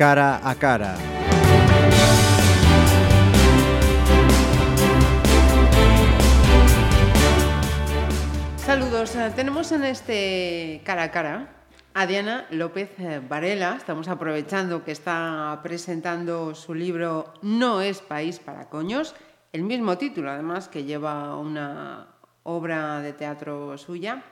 cara a cara. Saludos, eh, tenemos en este cara a cara a Diana López eh, Varela. Estamos aprovechando que está presentando su libro No es país para coños, el mismo título además que lleva una obra de teatro suya.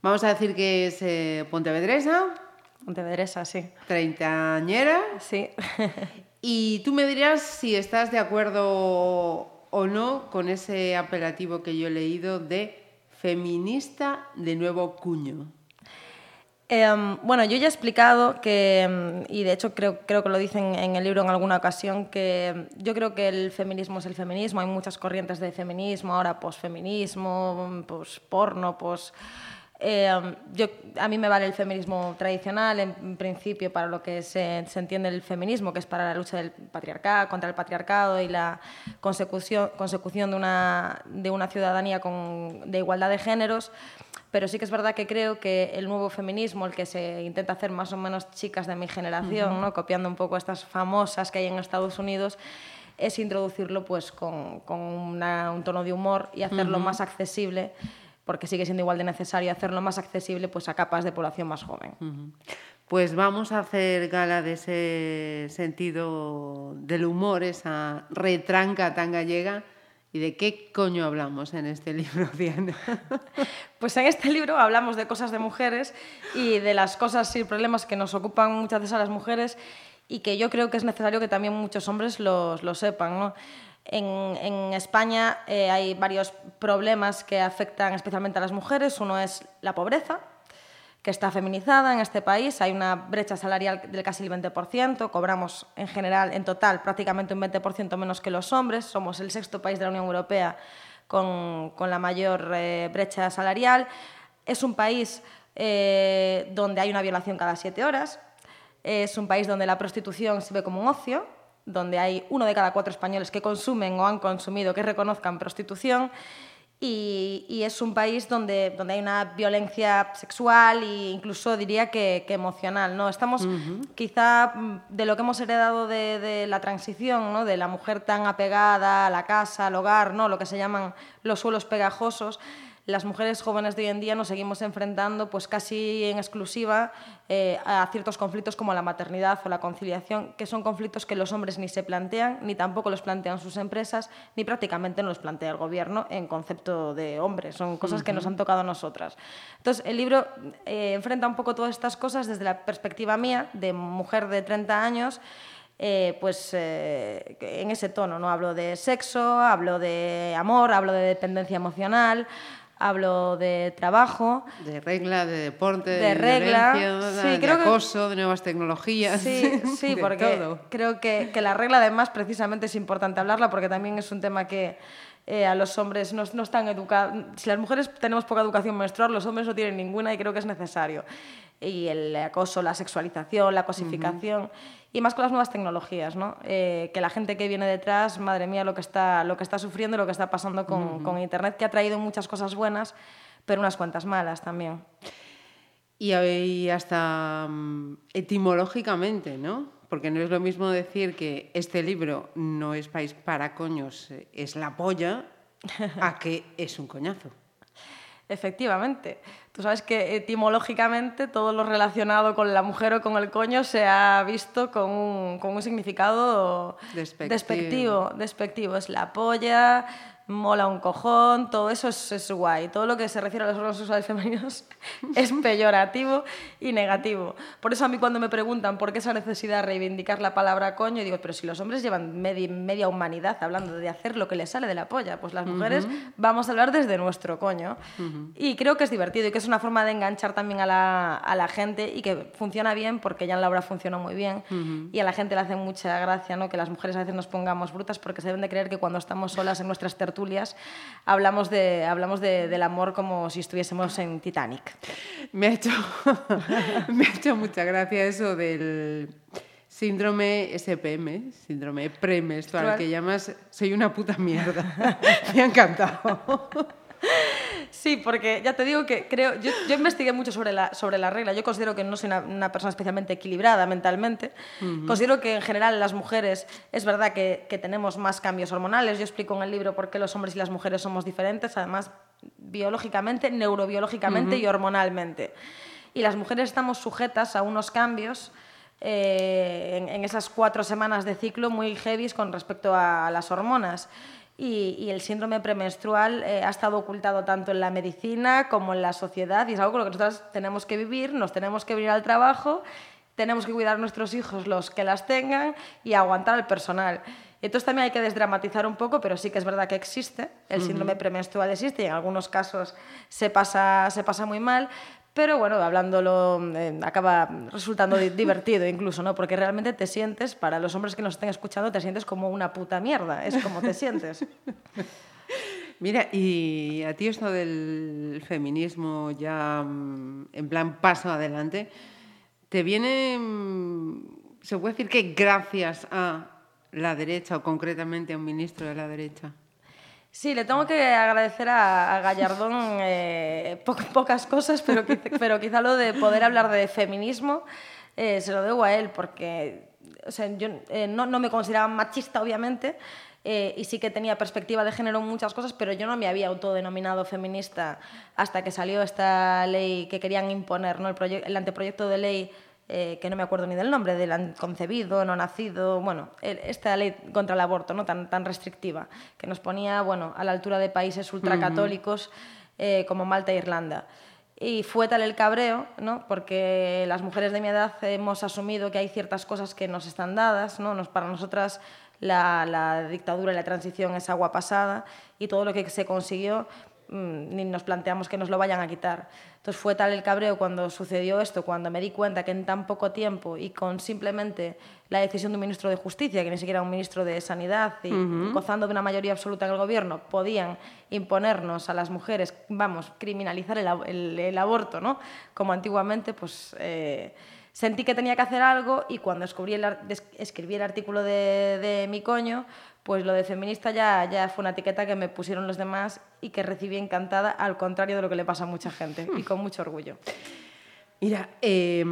Vamos a decir que es eh, pontevedresa. Pontevedresa, sí. Treintañera. Sí. y tú me dirás si estás de acuerdo o no con ese apelativo que yo he leído de feminista de nuevo cuño. Eh, bueno, yo ya he explicado que, em, y de hecho creo, creo que lo dicen en el libro en alguna ocasión, que em, yo creo que el feminismo es el feminismo, hay muchas corrientes de feminismo, ahora posfeminismo, posporno, pos... Eh, yo, a mí me vale el feminismo tradicional, en principio, para lo que se, se, entiende el feminismo, que es para la lucha del patriarcado, contra el patriarcado y la consecución, consecución de, una, de una ciudadanía con, de igualdad de géneros. Pero sí que es verdad que creo que el nuevo feminismo, el que se intenta hacer más o menos chicas de mi generación, uh -huh. ¿no? copiando un poco estas famosas que hay en Estados Unidos, es introducirlo pues, con, con una, un tono de humor y hacerlo uh -huh. más accesible porque sigue siendo igual de necesario hacerlo más accesible pues, a capas de población más joven. Uh -huh. Pues vamos a hacer gala de ese sentido del humor, esa retranca tan gallega. ¿Y de qué coño hablamos en este libro, Diana? Pues en este libro hablamos de cosas de mujeres y de las cosas y problemas que nos ocupan muchas veces a las mujeres y que yo creo que es necesario que también muchos hombres lo, lo sepan. ¿no? En, España eh, hay varios problemas que afectan especialmente a las mujeres. Uno es la pobreza, que está feminizada en este país. Hay una brecha salarial del casi el 20%. Cobramos en general, en total, prácticamente un 20% menos que los hombres. Somos el sexto país de la Unión Europea con, con la mayor eh, brecha salarial. Es un país eh, donde hay una violación cada siete horas. Es un país donde la prostitución se ve como un ocio donde hay uno de cada cuatro españoles que consumen o han consumido, que reconozcan prostitución. Y, y, es un país donde, donde hay una violencia sexual e incluso diría que, que emocional. ¿no? Estamos uh -huh. quizá de lo que hemos heredado de, de, la transición, ¿no? de la mujer tan apegada a la casa, al hogar, ¿no? lo que se llaman los suelos pegajosos, las mujeres jóvenes de hoy en día nos seguimos enfrentando pues casi en exclusiva eh, a ciertos conflictos como la maternidad o la conciliación, que son conflictos que los hombres ni se plantean, ni tampoco los plantean sus empresas, ni prácticamente no los plantea el gobierno en concepto de hombres. Son cosas uh -huh. que nos han tocado a nosotras. Entonces, el libro eh, enfrenta un poco todas estas cosas desde la perspectiva mía, de mujer de 30 años, eh, pues eh, en ese tono, ¿no? Hablo de sexo, hablo de amor, hablo de dependencia emocional, hablo de trabajo. De regla, de deporte, de, de regla, sí, de creo acoso, que, de nuevas tecnologías. Sí, sí de porque todo. creo que, que, la regla además precisamente es importante hablarla porque también es un tema que eh, a los hombres no, no están educados. Si las mujeres tenemos poca educación menstrual, los hombres no tienen ninguna y creo que es necesario. Y el acoso, la sexualización, la cosificación. Uh -huh y más con las nuevas tecnologías, ¿no? Eh, que la gente que viene detrás, madre mía, lo que está, lo que está sufriendo lo que está pasando con, uh -huh. con Internet, que ha traído muchas cosas buenas, pero unas cuantas malas también. Y, hasta um, etimológicamente, ¿no? Porque no es lo mismo decir que este libro no es país para coños, es la polla, a que es un coñazo. Efectivamente. Tú sabes que etimológicamente todo lo relacionado con la mujer o con el coño se ha visto con un, con un significado despectivo. despectivo. Despectivo. Es la polla, mola un cojón, todo eso es, es, guay. Todo lo que se refiere a los órganos sexuales femeninos es peyorativo y negativo. Por eso a mí cuando me preguntan por qué esa necesidad de reivindicar la palabra coño, digo, pero si los hombres llevan media, media humanidad hablando de hacer lo que les sale de la polla, pues las mujeres uh -huh. vamos a hablar desde nuestro coño. Uh -huh. Y creo que es divertido y que es una forma de enganchar también a la, a la gente y que funciona bien porque ya en la obra funcionó muy bien uh -huh. y a la gente le hace mucha gracia ¿no? que las mujeres a veces nos pongamos brutas porque se deben de creer que cuando estamos solas en nuestras tertulias hablamos, de, hablamos de, del amor como si estuviésemos en Titanic. Me ha hecho, me ha hecho mucha gracia eso del síndrome SPM, síndrome premenstrual, que llamas soy una puta mierda. me ha encantado. Sí, porque ya te digo que creo, yo, yo investigué mucho sobre la, sobre la regla, yo considero que no soy una, una persona especialmente equilibrada mentalmente, considero que en general las mujeres es verdad que, que tenemos más cambios hormonales, yo explico en el libro por qué los hombres y las mujeres somos diferentes, además biológicamente, neurobiológicamente y hormonalmente. Y las mujeres estamos sujetas a unos cambios eh, en, en, esas cuatro semanas de ciclo muy heavy con respecto a las hormonas. Y, y el síndrome premenstrual eh, ha estado ocultado tanto en la medicina como en la sociedad y es algo con lo que nosotros tenemos que vivir, nos tenemos que venir al trabajo, tenemos que cuidar a nuestros hijos, los que las tengan, y aguantar al personal. Entonces también hay que desdramatizar un poco, pero sí que es verdad que existe, el síndrome uh -huh. premenstrual existe y en algunos casos se pasa, se pasa muy mal, pero bueno, hablándolo eh, acaba resultando divertido incluso, ¿no? Porque realmente te sientes, para los hombres que nos estén escuchando, te sientes como una puta mierda, es como te sientes. Mira, y a ti esto del feminismo ya mm, en plan paso adelante, ¿te viene, mm, se puede decir que gracias a la derecha o concretamente a un ministro de la derecha? Sí, le tengo que agradecer a, a Gallardón eh, po pocas cosas, pero, pero quizá lo de poder hablar de feminismo eh, se lo debo a él, porque o sea, yo eh, no, no, me consideraba machista, obviamente, eh, y sí que tenía perspectiva de género en muchas cosas, pero yo no me había autodenominado feminista hasta que salió esta ley que querían imponer, ¿no? el, el anteproyecto de ley eh, que no me acuerdo ni del nombre, del concebido, no nacido, bueno, esta ley contra el aborto ¿no? tan, tan restrictiva, que nos ponía bueno, a la altura de países ultracatólicos uh -huh. eh, como Malta e Irlanda. Y fue tal el cabreo, ¿no? porque las mujeres de mi edad hemos asumido que hay ciertas cosas que nos están dadas, ¿no? nos, para nosotras la, la dictadura y la transición es agua pasada y todo lo que se consiguió mmm, ni nos planteamos que nos lo vayan a quitar. Entonces fue tal el cabreo cuando sucedió esto, cuando me di cuenta que en tan poco tiempo y con simplemente la decisión de un ministro de Justicia, que ni siquiera un ministro de Sanidad, y uh -huh. gozando de una mayoría absoluta en el gobierno, podían imponernos a las mujeres, vamos, criminalizar el, el, el aborto, ¿no? Como antiguamente, pues... Eh, sentí que tenía que hacer algo y cuando escribí el, escribí el artículo de, de mi coño, pues lo de feminista ya, ya fue una etiqueta que me pusieron los demás y que recibí encantada, al contrario de lo que le pasa a mucha gente, y con mucho orgullo. Mira, eh,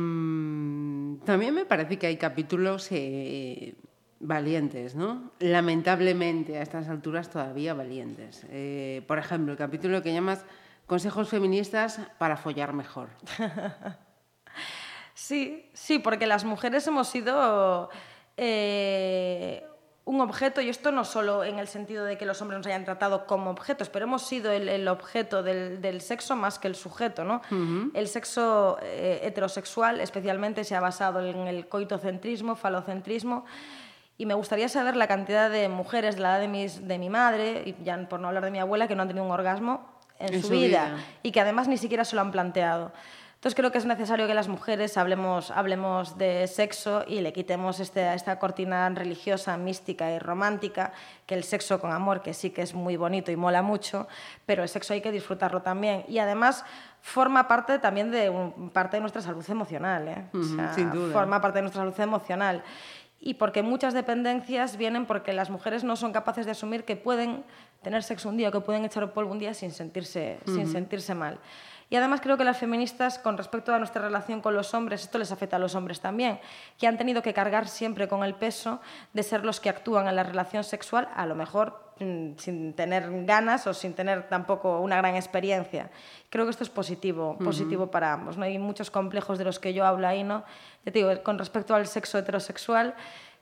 también me parece que hay capítulos eh, valientes, ¿no? Lamentablemente a estas alturas todavía valientes. Eh, por ejemplo, el capítulo que llamas Consejos feministas para follar mejor. sí, sí, porque las mujeres hemos sido eh, un objeto, y esto no solo en el sentido de que los hombres nos hayan tratado como objetos, pero hemos sido el, el objeto del, del, sexo más que el sujeto. ¿no? Uh -huh. El sexo eh, heterosexual especialmente se ha basado en el coitocentrismo, falocentrismo, y me gustaría saber la cantidad de mujeres de la edad de, mis, de mi madre, y ya por no hablar de mi abuela, que no han tenido un orgasmo en, en su, su vida, vida, y que además ni siquiera se lo han planteado. Entonces creo que es necesario que las mujeres hablemos, hablemos de sexo y le quitemos este, esta cortina religiosa, mística y romántica, que el sexo con amor, que sí que es muy bonito y mola mucho, pero el sexo hay que disfrutarlo también. Y además forma parte también de un, parte de nuestra salud emocional. ¿eh? Uh -huh, o sea, sin duda. Forma parte de nuestra salud emocional. Y porque muchas dependencias vienen porque las mujeres no son capaces de asumir que pueden tener sexo un día, que pueden echar polvo un día sin sentirse, uh -huh. sin sentirse mal. Y además creo que las feministas, con respecto a nuestra relación con los hombres, esto les afecta a los hombres también, que han tenido que cargar siempre con el peso de ser los que actúan en la relación sexual, a lo mejor mm, sin tener ganas o sin tener tampoco una gran experiencia. Creo que esto es positivo, positivo uh -huh. para ambos. ¿no? Hay muchos complejos de los que yo hablo ahí, ¿no? Te digo, con respecto al sexo heterosexual,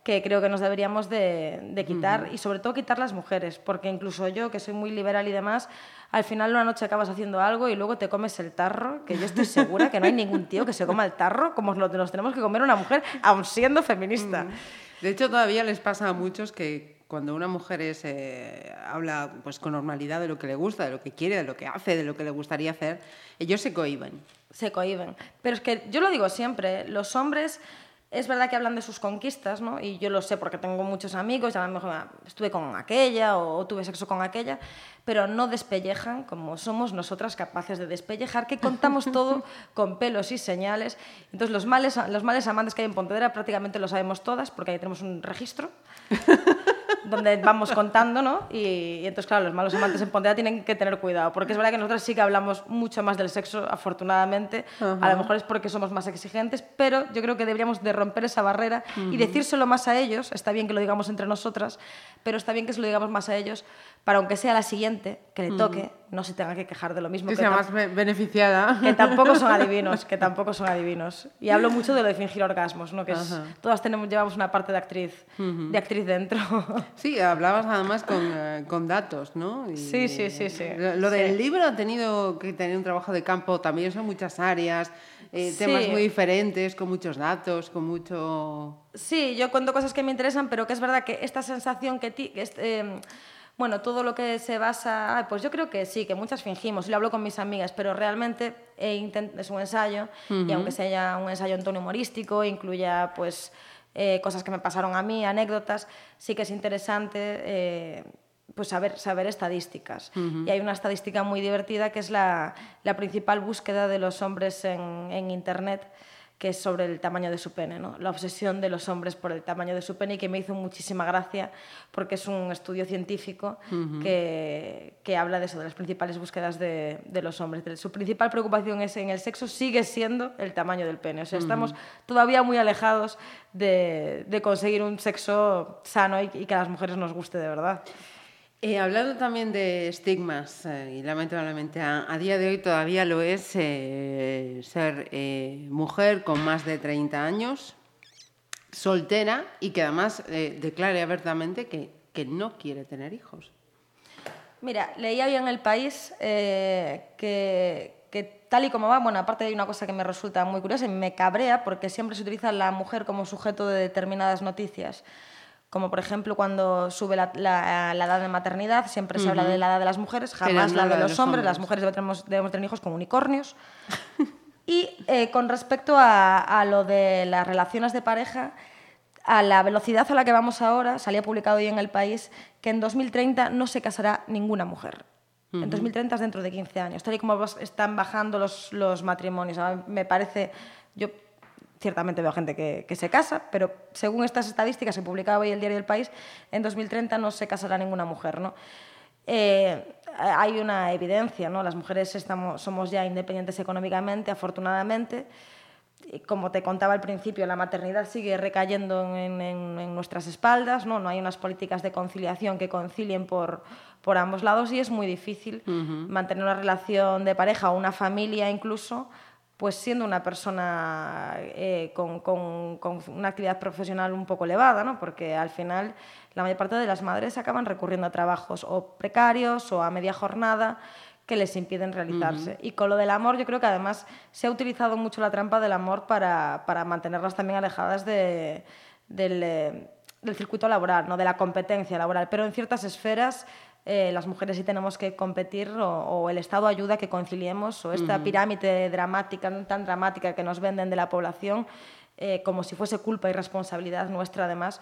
que creo que nos deberíamos de, de quitar uh -huh. y sobre todo quitar las mujeres, porque incluso yo, que soy muy liberal y demás, al final una noche acabas haciendo algo y luego te comes el tarro, que yo estoy segura que no hay ningún tío que se coma el tarro como lo nos tenemos que comer una mujer, aun siendo feminista. Uh -huh. De hecho, todavía les pasa a muchos que cuando una mujer es, eh, habla pues, con normalidad de lo que le gusta, de lo que quiere, de lo que hace, de lo que le gustaría hacer, ellos se cohiben. Se cohiben. Pero es que yo lo digo siempre, los hombres es verdad que hablan de sus conquistas, ¿no? Y yo lo sé porque tengo muchos amigos, y a lo mejor ah, estuve con aquella o tuve sexo con aquella, pero no despellejan como somos nosotras capaces de despellejar, que contamos todo con pelos y señales. Entonces, los males, los males amantes que hay en Pontevedra prácticamente lo sabemos todas, porque ahí tenemos un registro. donde vamos contando, ¿no? Y, y, entonces, claro, los malos amantes en Pontevedra tienen que tener cuidado, porque es verdad que nosotros sí que hablamos mucho más del sexo, afortunadamente, uh -huh. a lo mejor es porque somos más exigentes, pero yo creo que deberíamos de romper esa barrera uh -huh. y decírselo más a ellos, está bien que lo digamos entre nosotras, pero está bien que se lo digamos más a ellos, para aunque sea la siguiente, que le toque, uh -huh. no se tenga que quejar de lo mismo. Que, que sea más beneficiada. Que tampoco son adivinos, que tampoco son adivinos. Y hablo mucho de lo de fingir orgasmos, ¿no? Que es, todas tenemos, llevamos una parte de actriz, de actriz dentro. Sí, hablabas además con, uh, con datos, ¿no? Y, sí, sí, sí, sí. Lo del sí. libro ha tenido que tener un trabajo de campo también, son muchas áreas, eh, sí. temas muy diferentes, con muchos datos, con mucho... Sí, yo cuento cosas que me interesan, pero que es verdad que esta sensación que... Ti, que este, eh, bueno, todo lo que se basa, pues yo creo que sí, que muchas fingimos, y lo hablo con mis amigas, pero realmente es un ensayo, uh -huh. y aunque sea un ensayo en tono humorístico, incluya pues eh, cosas que me pasaron a mí, anécdotas, sí que es interesante eh, pues saber, saber estadísticas. Uh -huh. Y hay una estadística muy divertida que es la, la principal búsqueda de los hombres en, en Internet, que es sobre el tamaño de su pene, ¿no? la obsesión de los hombres por el tamaño de su pene y que me hizo muchísima gracia porque es un estudio científico uh -huh. que, que, habla de eso, de las principales búsquedas de, de, los hombres. Su principal preocupación es en el sexo sigue siendo el tamaño del pene. O sea, uh -huh. estamos todavía muy alejados de, de conseguir un sexo sano y, y que a las mujeres nos guste de verdad. Eh, hablando también de estigmas, eh, y lamentablemente a, a, día de hoy todavía lo es eh, ser eh, mujer con más de 30 años, soltera y que además eh, declare abiertamente que, que, no quiere tener hijos. Mira, leía hoy en El País eh, que, que tal y como va, bueno, aparte hay una cosa que me resulta muy curiosa y me cabrea porque siempre se utiliza la mujer como sujeto de determinadas noticias como por ejemplo cuando sube la, la, la edad de maternidad, siempre se uh -huh. habla de la edad de las mujeres, jamás la de, de los, los hombres. hombres. Las mujeres debemos, debemos tener hijos con unicornios. y eh, con respecto a, a, lo de las relaciones de pareja, a la velocidad a la que vamos ahora, salía publicado hoy en El País que en 2030 no se casará ninguna mujer. Uh -huh. En 2030 es dentro de 15 años, tal y como están bajando los, los matrimonios. Me parece, yo ciertamente veo gente que, que, se casa, pero según estas estadísticas que publicaba hoy el diario El País, en 2030 no se casará ninguna mujer. ¿no? Eh, hay una evidencia, ¿no? las mujeres estamos, somos ya independientes económicamente, afortunadamente. Y como te contaba al principio, la maternidad sigue recayendo en, en, en, nuestras espaldas, ¿no? no hay unas políticas de conciliación que concilien por, por ambos lados y es muy difícil uh -huh. mantener una relación de pareja o una familia incluso pues siendo una persona eh, con, con, con, una actividad profesional un poco elevada, ¿no? porque al final la mayor parte de las madres acaban recurriendo a trabajos o precarios o a media jornada que les impiden realizarse. Uh -huh. Y con lo del amor, yo creo que además se ha utilizado mucho la trampa del amor para, para mantenerlas también alejadas de, del, eh, del circuito laboral, ¿no? de la competencia laboral. Pero en ciertas esferas eh, las mujeres sí tenemos que competir o, o, el Estado ayuda a que conciliemos o esta uh -huh. pirámide dramática, tan dramática que nos venden de la población, eh, como si fuese culpa y responsabilidad nuestra además,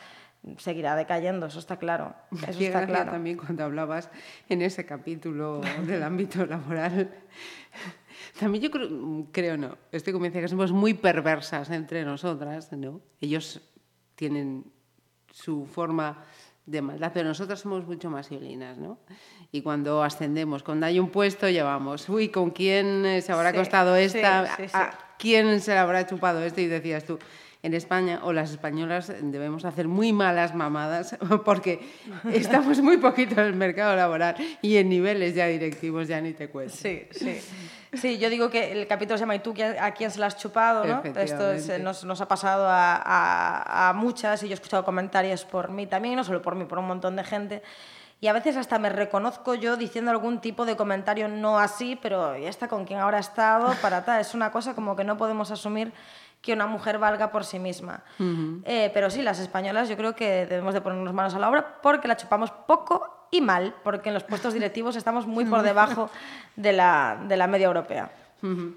seguirá decayendo, eso está claro. Eso Qué está claro. también cuando hablabas en ese capítulo del ámbito laboral. También yo creo, creo no, estoy convencida que somos muy perversas entre nosotras, ¿no? Ellos tienen su forma de maldad, pero nosotras somos mucho más violinas, ¿no? Y cuando ascendemos, cuando hay un puesto, llevamos, uy, ¿con quién se habrá sí, costado esta? Sí, sí, ¿A quién se le habrá chupado este? Y decías tú, en España o las españolas debemos hacer muy malas mamadas porque estamos muy poquito en el mercado laboral y en niveles ya directivos ya ni te cuento. Sí, sí. Sí, yo digo que el capítulo se llama ¿Y tú a quién se lo has chupado? ¿no? Esto es, nos, nos, ha pasado a, a, a, muchas y yo he escuchado comentarios por mí también, no solo por mí, por un montón de gente. Y a veces hasta me reconozco yo diciendo algún tipo de comentario no así, pero ¿y esta con quién habrá estado? Para tal. Es una cosa como que no podemos asumir que una mujer valga por sí misma. Uh -huh. eh, pero sí, las españolas yo creo que debemos de ponernos manos a la obra porque la chupamos poco y mal, porque en los puestos directivos estamos muy por debajo de la, de la media europea. Uh -huh.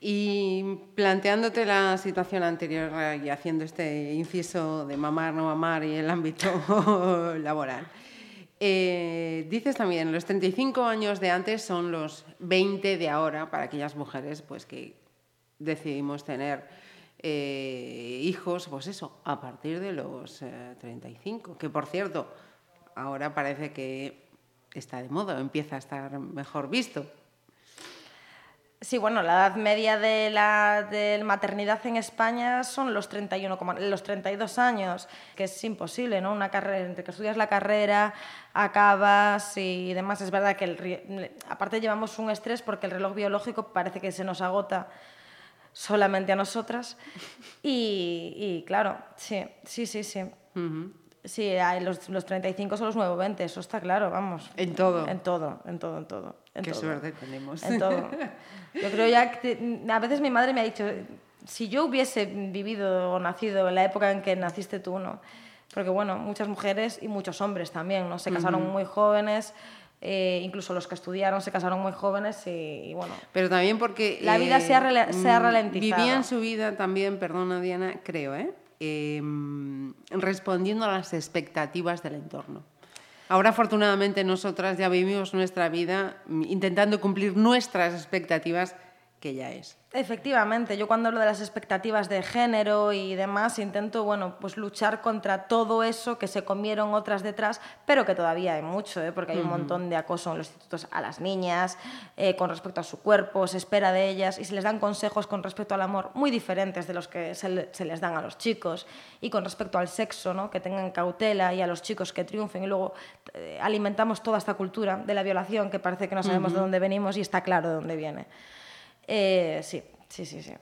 Y planteándote la situación anterior y haciendo este inciso de mamar, no mamar y el ámbito laboral, eh, dices también, los 35 años de antes son los 20 de ahora para aquellas mujeres pues, que decidimos tener eh, hijos, pues eso, a partir de los eh, 35. Que por cierto, ahora parece que está de moda, empieza a estar mejor visto. Sí, bueno, la edad media de la de maternidad en España son los 31, los 32 años, que es imposible, ¿no? Una carrera, entre que estudias la carrera, acabas y demás. Es verdad que aparte llevamos un estrés porque el reloj biológico parece que se nos agota solamente a nosotras. Y, y claro, sí, sí, sí, sí. Sí, los, los 35 son los nuevos 20, eso está claro, vamos. En todo. En todo, en todo, en todo. En Qué suerte tenemos. En todo. Yo creo ya que a veces mi madre me ha dicho, si yo hubiese vivido o nacido en la época en que naciste tú, ¿no? Porque bueno, muchas mujeres y muchos hombres también, ¿no? Se casaron muy jóvenes, eh, incluso los que estudiaron se casaron muy jóvenes y, bueno. Pero también porque... La vida se, ha se ha mm, ralentizado. Vivían su vida también, perdona Diana, creo, ¿eh? eh, respondiendo a las expectativas del entorno. Ahora, afortunadamente, nosotras ya vivimos nuestra vida intentando cumplir nuestras expectativas, que ya es. Efectivamente, yo cuando hablo de las expectativas de género y demás, intento, bueno, pues luchar contra todo eso que se comieron otras detrás, pero que todavía hay mucho, ¿eh? porque hay un montón de acoso en los institutos a las niñas, eh, con respecto a su cuerpo, se espera de ellas y se les dan consejos con respecto al amor muy diferentes de los que se, les dan a los chicos y con respecto al sexo, ¿no? que tengan cautela y a los chicos que triunfen y luego eh, alimentamos toda esta cultura de la violación que parece que no sabemos de dónde venimos y está claro de dónde viene. Eh, sí, sí, sí, sí.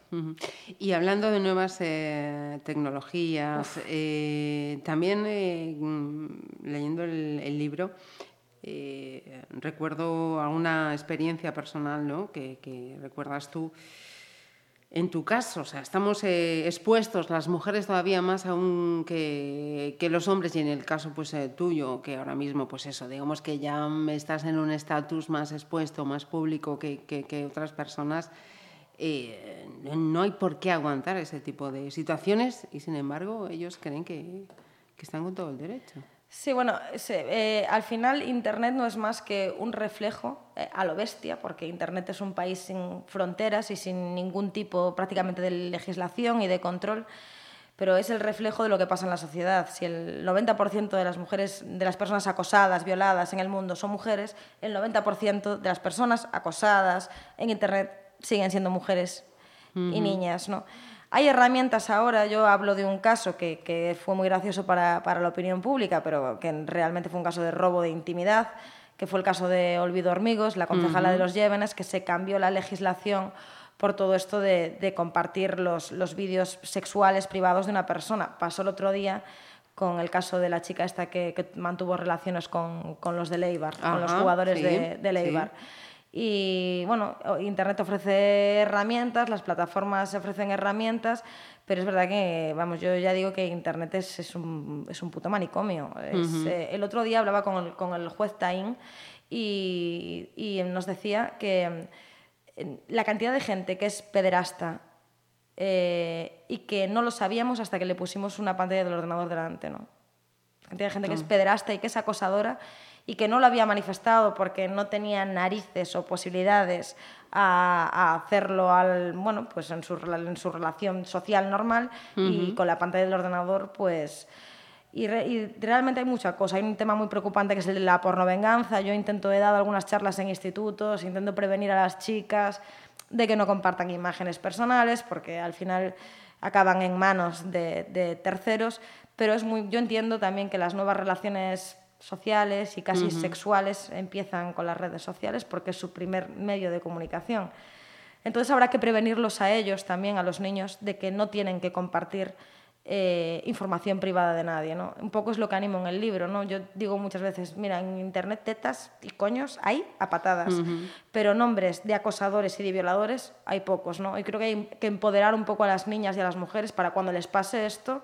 Y hablando de nuevas eh, tecnologías, eh, también mm, leyendo el, libro, recuerdo alguna experiencia personal ¿no? que, recuerdas tú. En tu caso, o sea, estamos expuestos las mujeres todavía más aún que, que, los hombres y en el caso pues tuyo, que ahora mismo pues eso, digamos que ya estás en un estatus más expuesto, más público que, que otras personas, eh, no hay por qué aguantar ese tipo de situaciones y sin embargo ellos creen que, que están con todo el derecho. Sí, bueno, eh, al final Internet no es más que un reflejo eh, a lo bestia, porque Internet es un país sin fronteras y sin ningún tipo prácticamente de legislación y de control, pero es el reflejo de lo que pasa en la sociedad. Si el 90% de las mujeres, de las personas acosadas, violadas en el mundo son mujeres, el 90% de las personas acosadas en Internet siguen siendo mujeres y niñas, ¿no? Hay herramientas ahora, yo hablo de un caso que, que fue muy gracioso para, para, la opinión pública, pero que realmente fue un caso de robo de intimidad, que fue el caso de Olvido Hormigos, la concejala de los Llévenes, que se cambió la legislación por todo esto de, de compartir los, los vídeos sexuales privados de una persona. Pasó el otro día con el caso de la chica esta que, que mantuvo relaciones con, con, los de Leibar, con los jugadores de, de Leibar. Y bueno, Internet ofrece herramientas, las plataformas ofrecen herramientas, pero es verdad que, vamos, yo ya digo que Internet es, es, un, es un, puto manicomio. Eh, el otro día hablaba con el, con el juez Tain y, y, nos decía que mm, la cantidad de gente que es pederasta eh, y que no lo sabíamos hasta que le pusimos una pantalla del ordenador delante, ¿no? La cantidad de gente que es pederasta y que es acosadora y que no lo había manifestado porque no tenía narices o posibilidades a, hacerlo al, bueno, pues en, su, en su relación social normal y con la pantalla del ordenador, pues... Y, realmente hay mucha cosa. Hay un tema muy preocupante que es el de la pornovenganza. Yo intento, he dado algunas charlas en institutos, intento prevenir a las chicas de que no compartan imágenes personales porque al final acaban en manos de, de terceros. Pero es muy, yo entiendo también que las nuevas relaciones sociales y casi sexuales empiezan con las redes sociales porque es su primer medio de comunicación. Entonces habrá que prevenirlos a ellos también, a los niños, de que no tienen que compartir eh, información privada de nadie. ¿no? Un poco es lo que animo en el libro. ¿no? Yo digo muchas veces, mira, en Internet tetas y coños hay a patadas, pero nombres de acosadores y de violadores hay pocos. ¿no? Y creo que hay que empoderar un poco a las niñas y a las mujeres para cuando les pase esto,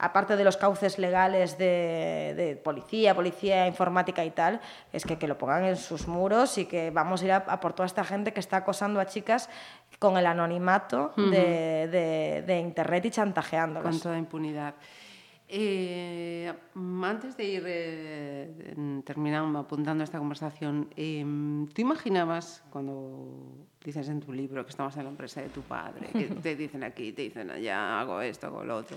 aparte de los cauces legales de, policía, policía informática y tal, es que, que, lo pongan en sus muros y que vamos a ir a, por toda esta gente que está acosando a chicas con el anonimato de, Internet y chantajeándolas. Con toda impunidad. Eh, antes de ir eh, terminando, apuntando esta conversación, eh, ¿tú imaginabas cuando dices en tu libro que estamos en la empresa de tu padre, que te dicen aquí, te dicen allá, hago esto, hago lo otro?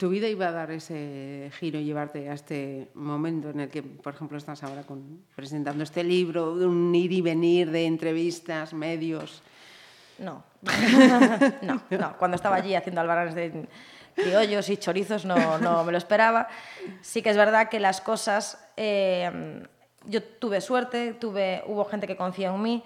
Tu vida iba a dar ese giro y llevarte a este momento en el que, por ejemplo, estás ahora con, presentando este libro, un ir y venir de entrevistas, medios. No. no, no. Cuando estaba allí haciendo albaranes de criollos y chorizos no, no me lo esperaba. Sí que es verdad que las cosas... Eh, yo tuve suerte, tuve, hubo gente que confía en mí,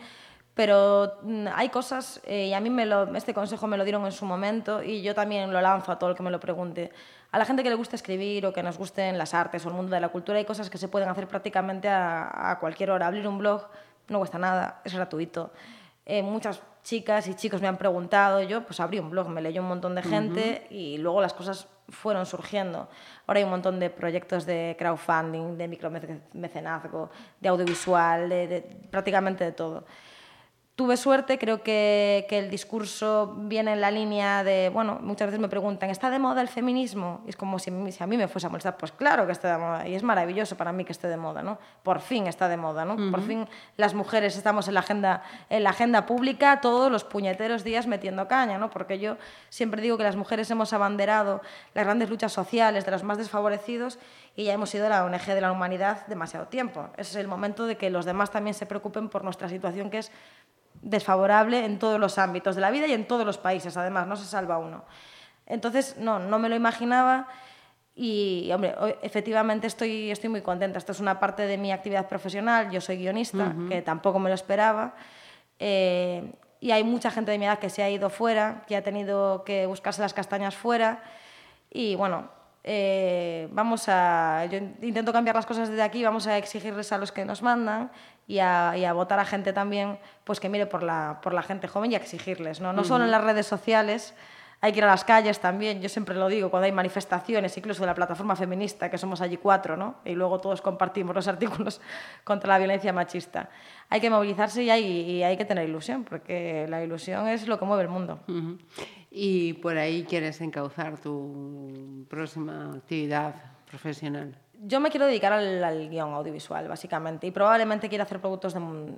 pero mm, hay cosas, eh, y a mí me lo, este consejo me lo dieron en su momento, y yo también lo lanzo a todo el que me lo pregunte. A la gente que le gusta escribir o que nos gusten las artes o el mundo de la cultura, hay cosas que se pueden hacer prácticamente a, a cualquier hora. Abrir un blog no cuesta nada, es gratuito. Eh, muchas chicas y chicos me han preguntado, yo pues abrí un blog, me leyó un montón de gente y luego las cosas fueron surgiendo. Ahora hay un montón de proyectos de crowdfunding, de micromecenazgo, de audiovisual, de prácticamente de todo tuve suerte, creo que, que, el discurso viene en la línea de, bueno, muchas veces me preguntan, ¿está de moda el feminismo? Y es como si, si, a mí me fuese a molestar, pues claro que está de moda, y es maravilloso para mí que esté de moda, ¿no? Por fin está de moda, ¿no? Por fin las mujeres estamos en la, agenda, en la agenda pública todos los puñeteros días metiendo caña, ¿no? Porque yo siempre digo que las mujeres hemos abanderado las grandes luchas sociales de los más desfavorecidos y ya hemos sido la ONG de la humanidad demasiado tiempo. Ese es el momento de que los demás también se preocupen por nuestra situación, que es desfavorable en todos los ámbitos de la vida y en todos los países, además, no se salva uno. Entonces, no, no me lo imaginaba y, hombre, efectivamente estoy, estoy muy contenta. Esto es una parte de mi actividad profesional, yo soy guionista, que tampoco me lo esperaba. Eh, y hay mucha gente de mi edad que se ha ido fuera, que ha tenido que buscarse las castañas fuera. Y bueno, eh, vamos a, yo intento cambiar las cosas desde aquí, vamos a exigirles a los que nos mandan y a, votar a gente también pues que mire por la, por la gente joven y a exigirles, ¿no? No solo en las redes sociales, hay que ir a las calles también, yo siempre lo digo, cuando hay manifestaciones, incluso de la plataforma feminista, que somos allí cuatro, ¿no? y luego todos compartimos los artículos contra la violencia machista. Hay que movilizarse y hay, y hay que tener ilusión, porque la ilusión es lo que mueve el mundo. Y por ahí quieres encauzar tu próxima actividad profesional yo me quiero dedicar al, guion audiovisual, básicamente, y probablemente quiero hacer productos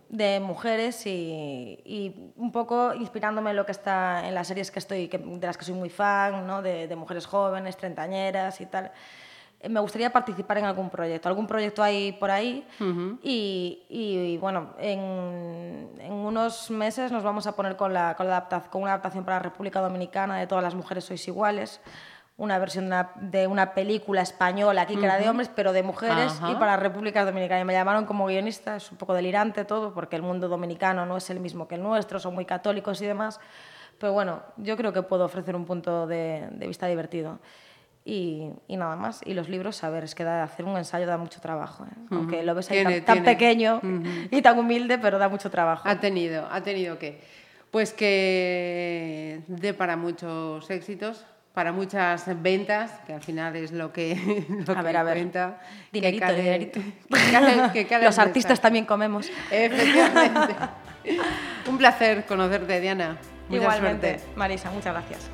de, mujeres y, un poco inspirándome en lo que está en las series que estoy, de las que soy muy fan, ¿no? de, mujeres jóvenes, treintañeras y tal. Eh, me gustaría participar en algún proyecto. Algún proyecto hay por ahí y, bueno, en, unos meses nos vamos a poner con, la, con, la con una adaptación para la República Dominicana de Todas las mujeres sois iguales una versión de una, película española aquí que era de hombres, pero de mujeres, y para República Dominicana. Y me llamaron como guionista, es un poco delirante todo, porque el mundo dominicano no es el mismo que el nuestro, son muy católicos y demás. Pero bueno, yo creo que puedo ofrecer un punto de, vista divertido. Y, nada más. Y los libros, a ver, es que hacer un ensayo da mucho trabajo. ¿eh? Aunque lo ves ahí tan, pequeño y tan humilde, pero da mucho trabajo. Ha tenido, ha tenido que. Pues que dé para muchos éxitos para muchas ventas, que al final es lo que, lo a ver, a ver. cuenta. Dinerito, dinerito. Los artistas también comemos. Efectivamente. Un placer conocerte, Diana. Mucha Igualmente, Marisa, muchas gracias.